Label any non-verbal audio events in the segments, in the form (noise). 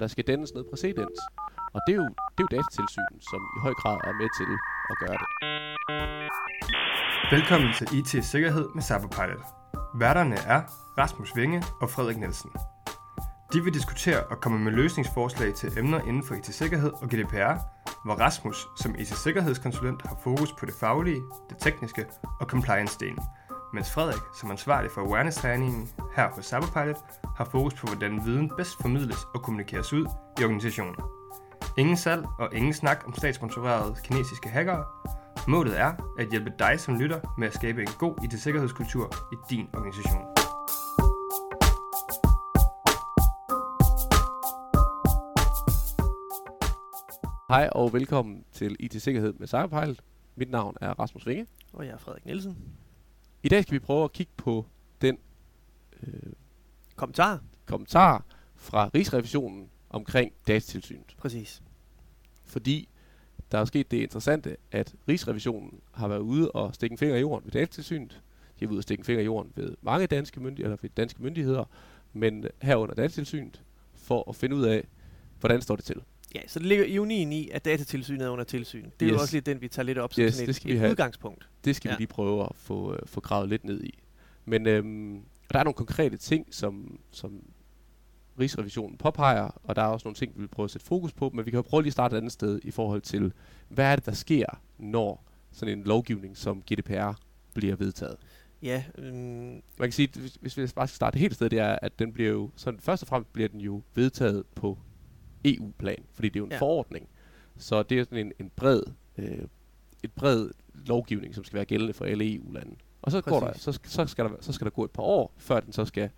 Der skal dannes noget præcedens. Og det er, jo, det er jo datatilsynet, som i høj grad er med til at gøre det. Velkommen til IT Sikkerhed med Cyberpilot. Værterne er Rasmus Vinge og Frederik Nielsen. De vil diskutere og komme med løsningsforslag til emner inden for IT-sikkerhed og GDPR, hvor Rasmus som IT-sikkerhedskonsulent har fokus på det faglige, det tekniske og compliance-delen, mens Frederik som ansvarlig for awareness-træningen her på Cyberpilot har fokus på, hvordan viden bedst formidles og kommunikeres ud i organisationen. Ingen salg og ingen snak om statssponsorerede kinesiske hackere. Målet er at hjælpe dig som lytter med at skabe en god IT-sikkerhedskultur i din organisation. Hej og velkommen til IT Sikkerhed med Cyberpilot. Mit navn er Rasmus Vinge. Og jeg er Frederik Nielsen. I dag skal vi prøve at kigge på den øh, Kommentar? kommentar fra Rigsrevisionen omkring datatilsynet. Præcis. Fordi der er sket det interessante, at Rigsrevisionen har været ude og stikke en finger i jorden ved datatilsynet. De har været ude og stikke en finger i jorden ved mange danske myndigheder, eller ved danske myndigheder, men herunder datatilsynet, for at finde ud af, hvordan står det til. Ja, så det ligger ironien i, at datatilsynet er under tilsyn. Det er yes. Yes. jo også lidt den, vi tager lidt op som Yes, sådan det et, skal vi et have. udgangspunkt. Det skal ja. Vi lige prøve at få, øh, få gravet lidt ned i. Men øhm, der er nogle konkrete ting, som, som Rigsrevisionen påpeger, og der er også nogle ting, vi vil prøve at sætte fokus på, men vi kan jo prøve lige at starte et andet sted i forhold til, hvad er det, der sker, når sådan en lovgivning som GDPR bliver vedtaget. Ja, øhm, Man kan sige, hvis, hvis vi bare skal starte helt sted, det er, at den bliver jo, sådan først og fremmest bliver den jo vedtaget på EU-plan, fordi det er jo en ja. Forordning. Så det er sådan en, en bred, øh, et bred lovgivning, som skal være gældende for alle EU-lande. Og så, går der, så, så, skal der, så skal der gå et par år, før den så skal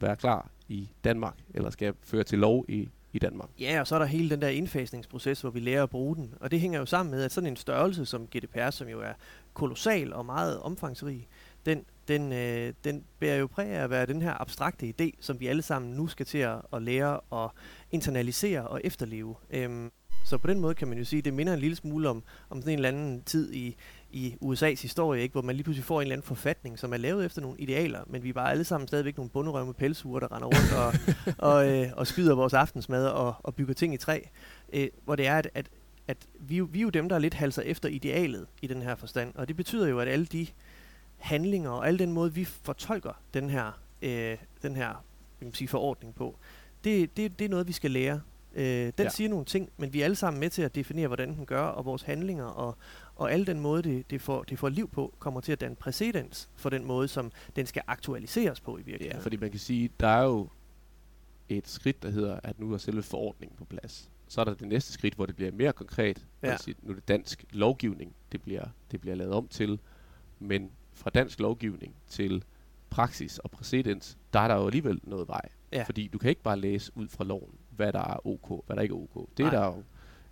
være klar i Danmark, eller skal føre til lov i, i Danmark. ja, og så er der hele den der indfasningsproces, hvor vi lærer at bruge den. Og det hænger jo sammen med, at sådan en størrelse som GDPR, som jo er kolossal og meget omfangsrig, den, den, øh, den bærer jo præg af at være den her abstrakte idé, som vi alle sammen nu skal til at, at lære at internalisere og efterleve. Øhm, så på den måde kan man jo sige, at det minder en lille smule om, om sådan en eller anden tid i, i USA's historie, ikke? hvor man lige pludselig får en eller anden forfatning, som er lavet efter nogle idealer, men vi er bare alle sammen stadigvæk nogle bunderøv med pelsure, der render rundt og, (laughs) og, øh, og skyder vores aftensmad og, og bygger ting i træ. Øh, hvor det er, at, at, at vi, er vi er jo dem, der lidt halser efter idealet i den her forstand, og det betyder jo, at alle de handlinger og alle den måde, vi fortolker den her, øh, den her kan man sige, forordning på, det, det, det er noget, vi skal lære. Øh, den Ja. ja. siger nogle ting, men vi er alle sammen med til at definere, hvordan den gør, og vores handlinger og, og al den måde, det, det, får, det får liv på, kommer til at danne præcedens for den måde, som den skal aktualiseres på i Ja, virkeligheden. fordi man kan sige, der er jo et skridt, der hedder, at nu er selve forordningen på plads. Så er der det næste skridt, hvor det bliver mere konkret. Ja. Ja. Nu er det dansk lovgivning, det bliver, det bliver lavet om til. Men fra dansk lovgivning til praksis og præcedens, der er der jo alligevel noget vej. Ja. Fordi du kan ikke bare læse ud fra loven, hvad der er ok, hvad der ikke er ok. Det er Nej. der jo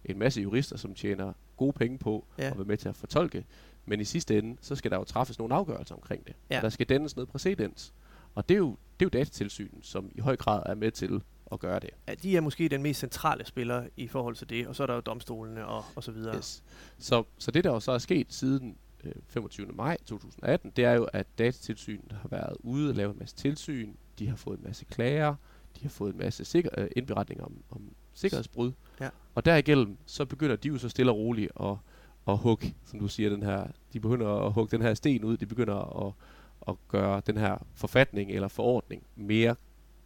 en masse jurister, som tjener gode penge på Ja. og være med til at fortolke. Men i sidste ende, så skal der jo træffes nogle afgørelser omkring det. Ja. Og der skal dannes noget præcedens. Og det er jo, det er jo datatilsynet, som i høj grad er med til at gøre det. Ja, de er måske den mest centrale spiller i forhold til det, og så er der jo domstolene og, og så videre. Yes. Så, så det, der jo så er sket siden øh, 25. maj 2018, det er jo, at datatilsynet har været ude og lave en masse tilsyn. De har fået en masse klager. De har fået en masse sikker, øh, indberetninger om, om sikkerhedsbrud. Ja. Og derigennem, så begynder de jo så stille og roligt at, at hugge, som du siger, den her, de begynder at hugge den her sten ud. De begynder at, at gøre den her forfatning eller forordning mere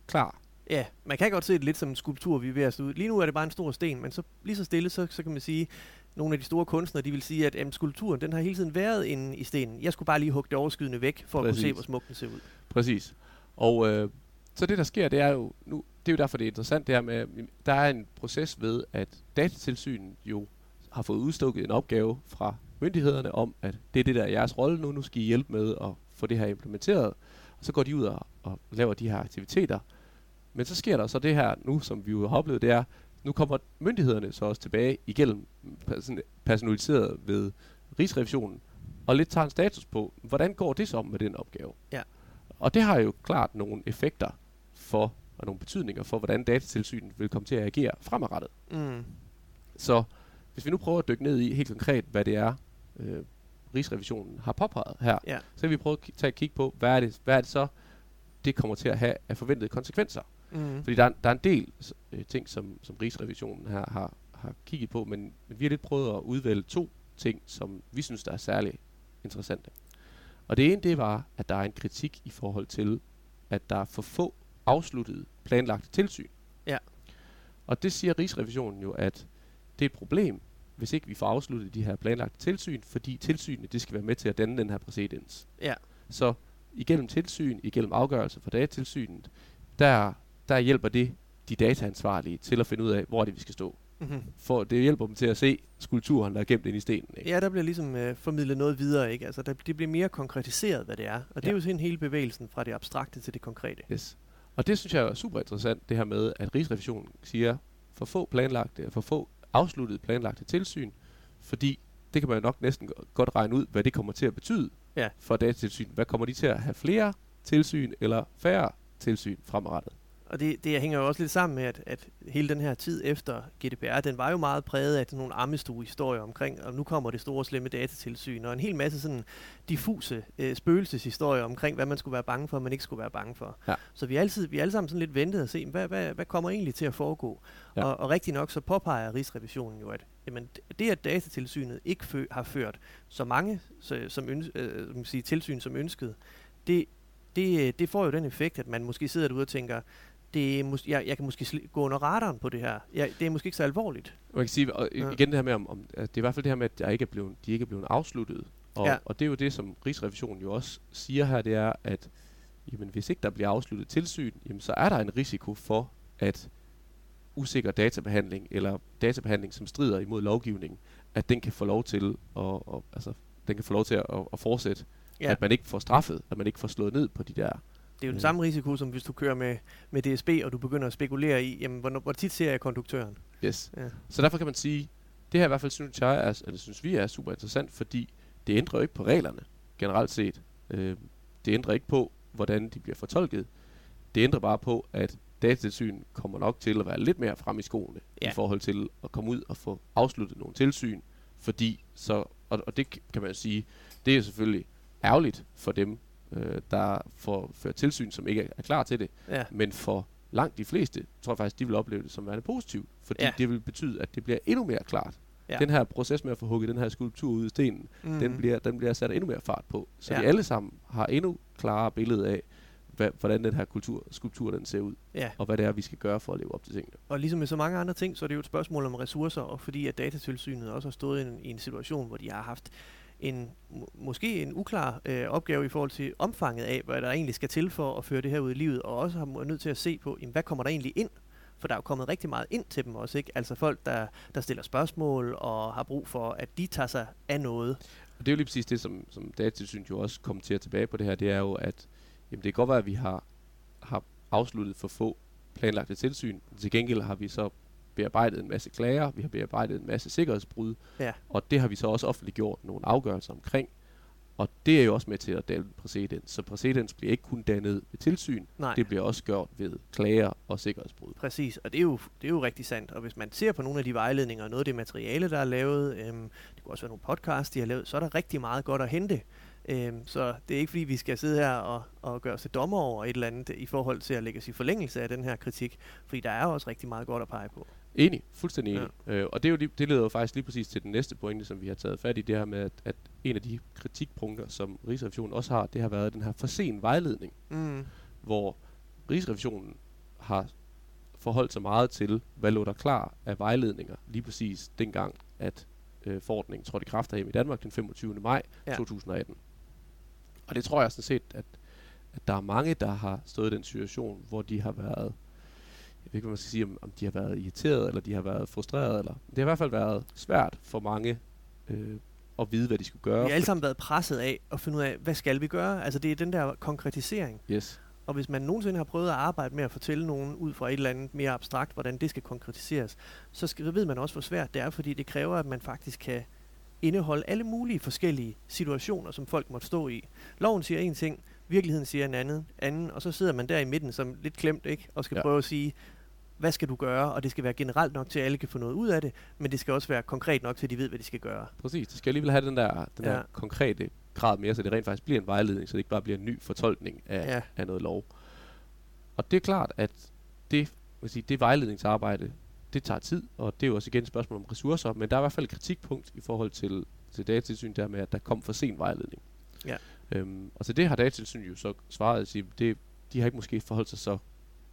klar. Ja, man kan godt se det lidt som en skulptur, vi er ved at stå ud. Lige nu er det bare en stor sten, men så lige så stille, så, så kan man sige, nogle af de store kunstnere, de vil sige, at jamen, skulpturen, den har hele tiden været inde i stenen. Jeg skulle bare lige hugge det overskydende væk, for at kunne se, Præcis. hvor smukt den ser ud. Præcis. Og øh, så det, der sker, det er jo, nu, det er jo derfor, det er interessant, det her med, at der er en proces ved, at datatilsynet jo har fået udstukket en opgave fra myndighederne om, at det er det, der er jeres rolle nu, nu skal I hjælpe med at få det her implementeret. Og så går de ud og, og laver de her aktiviteter. Men så sker der så det her nu, som vi jo har oplevet, det er, nu kommer myndighederne så også tilbage igennem person- personaliseret ved Rigsrevisionen, og lidt tager en status på, hvordan går det så med den opgave? Ja. Og det har jo klart nogle effekter for, og nogle betydninger for, hvordan datatilsynet vil komme til at agere fremadrettet. Mm. Så hvis vi nu prøver at dykke ned i helt konkret, hvad det er, øh, Rigsrevisionen har påpeget her, Ja. så kan vi prøve at tage et kig på, hvad er, det, hvad er det så, det kommer til at have af forventede konsekvenser. Mm. Fordi der, er- der er en del øh, ting, som, som Rigsrevisionen her har, har kigget på, men, men vi har lidt prøvet at udvælge to ting, som vi synes, der er særlig interessante. Og det ene, det var, at der er en kritik i forhold til, at der er for få afsluttede planlagte tilsyn. Ja. Og det siger Rigsrevisionen jo, at det er et problem, hvis ikke vi får afsluttet de her planlagte tilsyn, fordi tilsynene, det skal være med til at danne den her præcedens. Ja. Så igennem tilsyn, igennem afgørelse fra datatilsynet, der, der hjælper det de dataansvarlige til at finde ud af, hvor det vi skal stå. Mm-hmm. For det hjælper dem til at se skulpturen, der er gemt ind i stenen. Ikke? Ja, der bliver ligesom øh, formidlet noget videre, ikke? Altså, der, det bliver mere konkretiseret, hvad det er. Og det er Ja. jo sådan hele bevægelsen fra det abstrakte til det konkrete. Yes. Og det synes jeg er super interessant, det her med, at Rigsrevisionen siger, for få planlagte, for få afsluttede planlagte tilsyn, fordi det kan man jo nok næsten go- godt regne ud, hvad det kommer til at betyde Ja. for datatilsyn. Hvad kommer de til at have flere tilsyn eller færre tilsyn fremadrettet? Og det, det hænger jo også lidt sammen med, at, at hele den her tid efter GDPR, den var jo meget præget af nogle ammestue-historier omkring, og nu kommer det store slemme datatilsyn, og en hel masse sådan diffuse øh, spøgelseshistorier omkring, hvad man skulle være bange for, og man ikke skulle være bange for. Ja. Så vi altid, vi alle sammen sådan lidt ventet at se, hvad, hvad, hvad kommer egentlig til at foregå? Ja. Og, og rigtig nok så påpeger Rigsrevisionen jo, at jamen, det, at datatilsynet ikke fø, har ført så mange så, som øns, øh, som sige, tilsyn som ønsket, det, det, det får jo den effekt, at man måske sidder derude og tænker, det er mås- jeg, jeg kan måske sli- gå under radaren på det her. Jeg, det er måske ikke så alvorligt. Man kan sige, og Ja. igen det her med, om, om, at det er i hvert fald det her med, at der ikke er blevet, de ikke er blevet afsluttet. Og, Ja. ja. og det er jo det, som Rigsrevisionen jo også siger her, det er, at jamen, hvis ikke der bliver afsluttet tilsyn, jamen, så er der en risiko for, at usikker databehandling, eller databehandling, som strider imod lovgivningen, at den kan få lov til at, og, altså, den kan få lov til at, at, at fortsætte. Ja. At man ikke får straffet, at man ikke får slået ned på de der. Det er jo den Mm. samme risiko, som hvis du kører med, med DSB, og du begynder at spekulere i, jamen, hvor, hvor tit ser jeg konduktøren? Yes. Ja. Så derfor kan man sige, det her i hvert fald synes jeg, er, eller synes vi er super interessant, fordi det ændrer jo ikke på reglerne, generelt set. Øh, det ændrer ikke på, hvordan de bliver fortolket. Det ændrer bare på, at datatilsyn kommer nok til at være lidt mere frem i skoene, Ja. i forhold til at komme ud og få afsluttet nogle tilsyn, fordi så, og, og det kan man sige, det er selvfølgelig ærgerligt for dem, øh, der får ført tilsyn, som ikke er, klar til det, Ja. men for langt de fleste, tror jeg faktisk, de vil opleve det som værende positivt, fordi Ja. det vil betyde, at det bliver endnu mere klart. Ja. Den her proces med at få hugget den her skulptur ud i stenen, Mm. den, bliver, den bliver sat endnu mere fart på, så ja. vi alle sammen har endnu klarere billede af, hvad, hvordan den her kultur, skulptur den ser ud, Ja, og hvad det er, vi skal gøre for at leve op til tingene. og ligesom med så mange andre ting, så er det jo et spørgsmål om ressourcer, og fordi at datatilsynet også har stået i en, i en situation, hvor de har haft en måske en uklar øh, opgave i forhold til omfanget af, hvad der egentlig skal til for at føre det her ud i livet, og også har nødt til at se på, jamen, hvad kommer der egentlig ind? For der er jo kommet rigtig meget ind til dem også, ikke? Altså folk, der, der stiller spørgsmål og har brug for, at de tager sig af noget. Og det er jo lige præcis det, som, som datatilsynet jo også kommenterer tilbage på det her, det er jo, at jamen, det kan godt være, at vi har, har afsluttet for få planlagte tilsyn. Til gengæld har vi så bearbejdet en masse klager, vi har bearbejdet en masse sikkerhedsbrud, Ja. og det har vi så også offentliggjort nogle afgørelser omkring. Og det er jo også med til at danne præcedens. Så præcedens bliver ikke kun dannet ved tilsyn, Nej. det bliver også gjort ved klager og sikkerhedsbrud. Præcis, og det er, jo, det er jo rigtig sandt. Og hvis man ser på nogle af de vejledninger og noget af det materiale, der er lavet, øhm, det kunne også være nogle podcasts, de har lavet, så er der rigtig meget godt at hente. Øhm, så det er ikke fordi, vi skal sidde her og, og gøre os til dommer over et eller andet i forhold til at lægge os i forlængelse af den her kritik, fordi der er også rigtig meget godt at pege på. Enig, fuldstændig enig. Ja. Øh, og det, er jo lige, det leder jo faktisk lige præcis til den næste pointe, som vi har taget fat i, det her med, at, at en af de kritikpunkter, som Rigsrevisionen også har, det har været den her for sen vejledning, Mm. hvor Rigsrevisionen har forholdt sig meget til, hvad lå der klar af vejledninger, lige præcis dengang, at øh, forordningen trådte i kraft herhjemme i Danmark den 25. maj Ja. ja. 2018. Og det tror jeg sådan set, at, at der er mange, der har stået i den situation, hvor de har været, jeg ved ikke, hvad man skal sige, om, om de har været irriteret, eller de har været frustreret, eller det har i hvert fald været svært for mange øh, at vide, hvad de skulle gøre. Vi har alle sammen været presset af at finde ud af, hvad skal vi gøre? Altså det er den der konkretisering. Yes. Og hvis man nogensinde har prøvet at arbejde med at fortælle nogen ud fra et eller andet mere abstrakt, hvordan det skal konkretiseres, så, skal, så ved man også, hvor svært det er, fordi det kræver, at man faktisk kan indeholde alle mulige forskellige situationer, som folk måtte stå i. Loven siger en ting, virkeligheden siger en anden, anden og så sidder man der i midten som lidt klemt, ikke? Og skal ja. Prøve at sige, hvad skal du gøre? Og det skal være generelt nok til, at alle kan få noget ud af det, men det skal også være konkret nok til, at de ved, hvad de skal gøre. Præcis. Det skal alligevel have den der, den Ja. der konkrete grad mere, så det rent faktisk bliver en vejledning, så det ikke bare bliver en ny fortolkning af, Ja. af noget lov. Og det er klart, at det, vil sige, det vejledningsarbejde, det tager tid, og det er jo også igen et spørgsmål om ressourcer, men der er i hvert fald et kritikpunkt i forhold til, til datatilsyn der med, at der kom for sen vejledning. Ja. Øhm, og så det har datatilsyn jo så svaret at sige, det, de har ikke måske forholdt sig så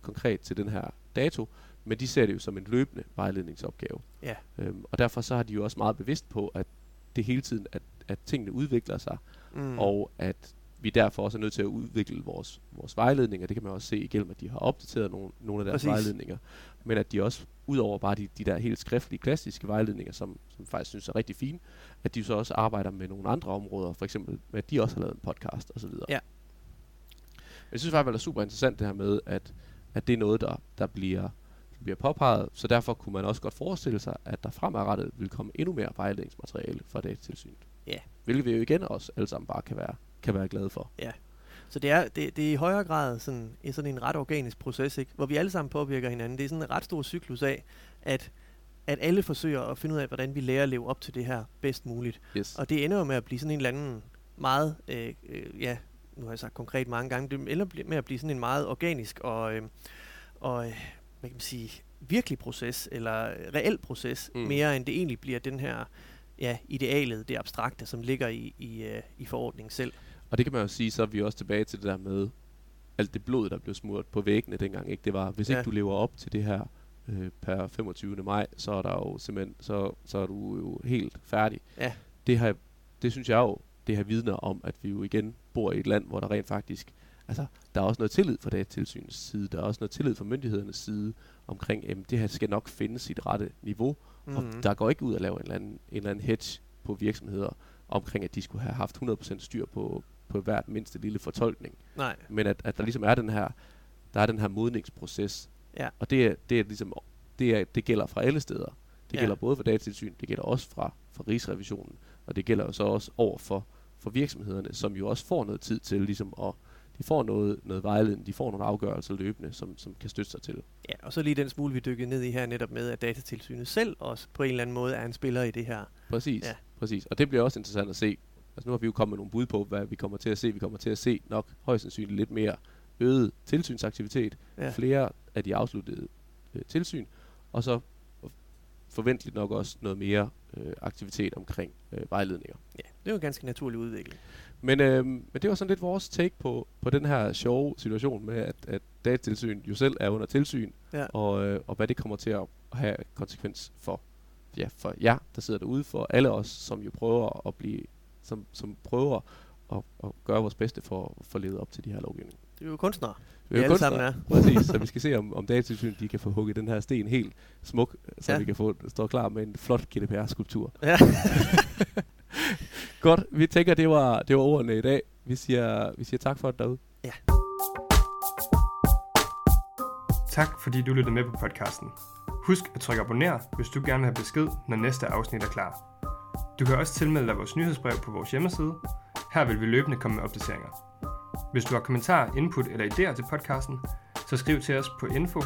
konkret til den her dato, men de ser det jo som en løbende vejledningsopgave. Ja. Øhm, og derfor så har de jo også meget bevidst på, at det hele tiden, at, at tingene udvikler sig, Mm. og at vi derfor også er nødt til at udvikle vores, vores vejledninger. Det kan man også se igennem, at de har opdateret nogle, nogle af deres Præcis. vejledninger. Men at de også, udover bare de, de der helt skriftlige, klassiske vejledninger, som, som faktisk synes er rigtig fine, at de så også arbejder med nogle andre områder, for eksempel med, at de også har lavet en podcast osv. Ja. Jeg synes faktisk, det er super interessant det her med, at, at det er noget, der, der bliver, bliver påpeget, så derfor kunne man også godt forestille sig, at der fremadrettet vil komme endnu mere vejledningsmateriale fra datatilsynet. Ja. Hvilket vi jo igen også alle sammen bare kan være, kan være glade for. Så det er, det, det er i højere grad sådan, en- sådan en ret organisk proces, ikke? hvor vi alle sammen påvirker hinanden. Det er sådan en ret stor cyklus af, at, at alle forsøger at finde ud af, hvordan vi lærer at leve op til det her bedst muligt. Yes. Og det ender jo med at blive sådan en eller anden meget, øh, øh, ja, nu har jeg sagt konkret mange gange, det ender med at blive sådan en meget organisk og, øh, og øh, hvad kan man sige, virkelig proces, eller reel proces, Mm. mm. mere end det egentlig bliver den her, ja, idealet, det abstrakte, som ligger i, i, øh, i forordningen selv. Og det kan man jo sige, så er vi også tilbage til det der med alt det blod, der blev smurt på væggene dengang. Ikke? Det var, hvis ikke Ja. du lever op til det her øh, per 25. maj, så er der jo simpelthen, så, så er du jo helt færdig. Ja. Det, har, det synes jeg jo, det her vidner om, at vi jo igen bor i et land, hvor der rent faktisk, altså der er også noget tillid fra datatilsynets side, der er også noget tillid fra myndighedernes side omkring, at det her skal nok finde sit rette niveau, mm. og Mhm. der går ikke ud at lave en eller, anden, en eller anden hedge på virksomheder omkring, at de skulle have haft 100% styr på, på hvert mindste lille fortolkning. Nej, Men at, at der ligesom er den her, der er den her modningsproces. Ja. Og det er, det er ligesom, det, er, det gælder fra alle steder. Det Ja. gælder både for datatilsyn, det gælder også fra, fra Rigsrevisionen, og det gælder jo så også over for, for virksomhederne, som jo også får noget tid til ligesom at, de får noget, noget vejledning, de får nogle afgørelser løbende, som, som kan støtte sig til. ja, og så lige den smule, vi dykkede ned i her netop med, at datatilsynet selv også på en eller anden måde er en spiller i det her. Præcis, Ja. ja. præcis. Og det bliver også interessant at se. Altså nu har vi jo kommet med nogle bud på, hvad vi kommer til at se. Vi kommer til at se nok højst sandsynligt lidt mere øget tilsynsaktivitet, Ja. flere af de afsluttede øh, tilsyn, og så forventeligt nok også noget mere øh, aktivitet omkring øh, vejledninger. Ja, det er jo en ganske naturlig udvikling. Men, øh, men det var sådan lidt vores take på, på den her sjove situation med, at, at datatilsyn jo selv er under tilsyn, Ja. og, øh, og hvad det kommer til at have konsekvens for, ja, for jer, der sidder derude, for alle os, som jo prøver at blive, som, som prøver at, at gøre vores bedste for at få levet op til de her lovgivninger. Det er jo kunstnere. Vi Vi er jo alle sammen kunstnere, præcis, så vi (laughs) skal se, om, om datatilsyn de kan få hugget den her sten helt smuk, så Ja. ja. vi kan få stå klar med en flot GDPR-skulptur. Ja. (laughs) Godt, vi tænker, det var, det var ordene i dag. Vi siger, vi siger tak for det derude. Tak fordi du lyttede med på podcasten. Husk at trykke abonner, hvis du gerne vil have besked, når næste afsnit er klar. Du kan også tilmelde dig vores nyhedsbrev på vores hjemmeside. Her vil vi løbende komme med opdateringer. Hvis du har kommentarer, input eller idéer til podcasten, så skriv til os på info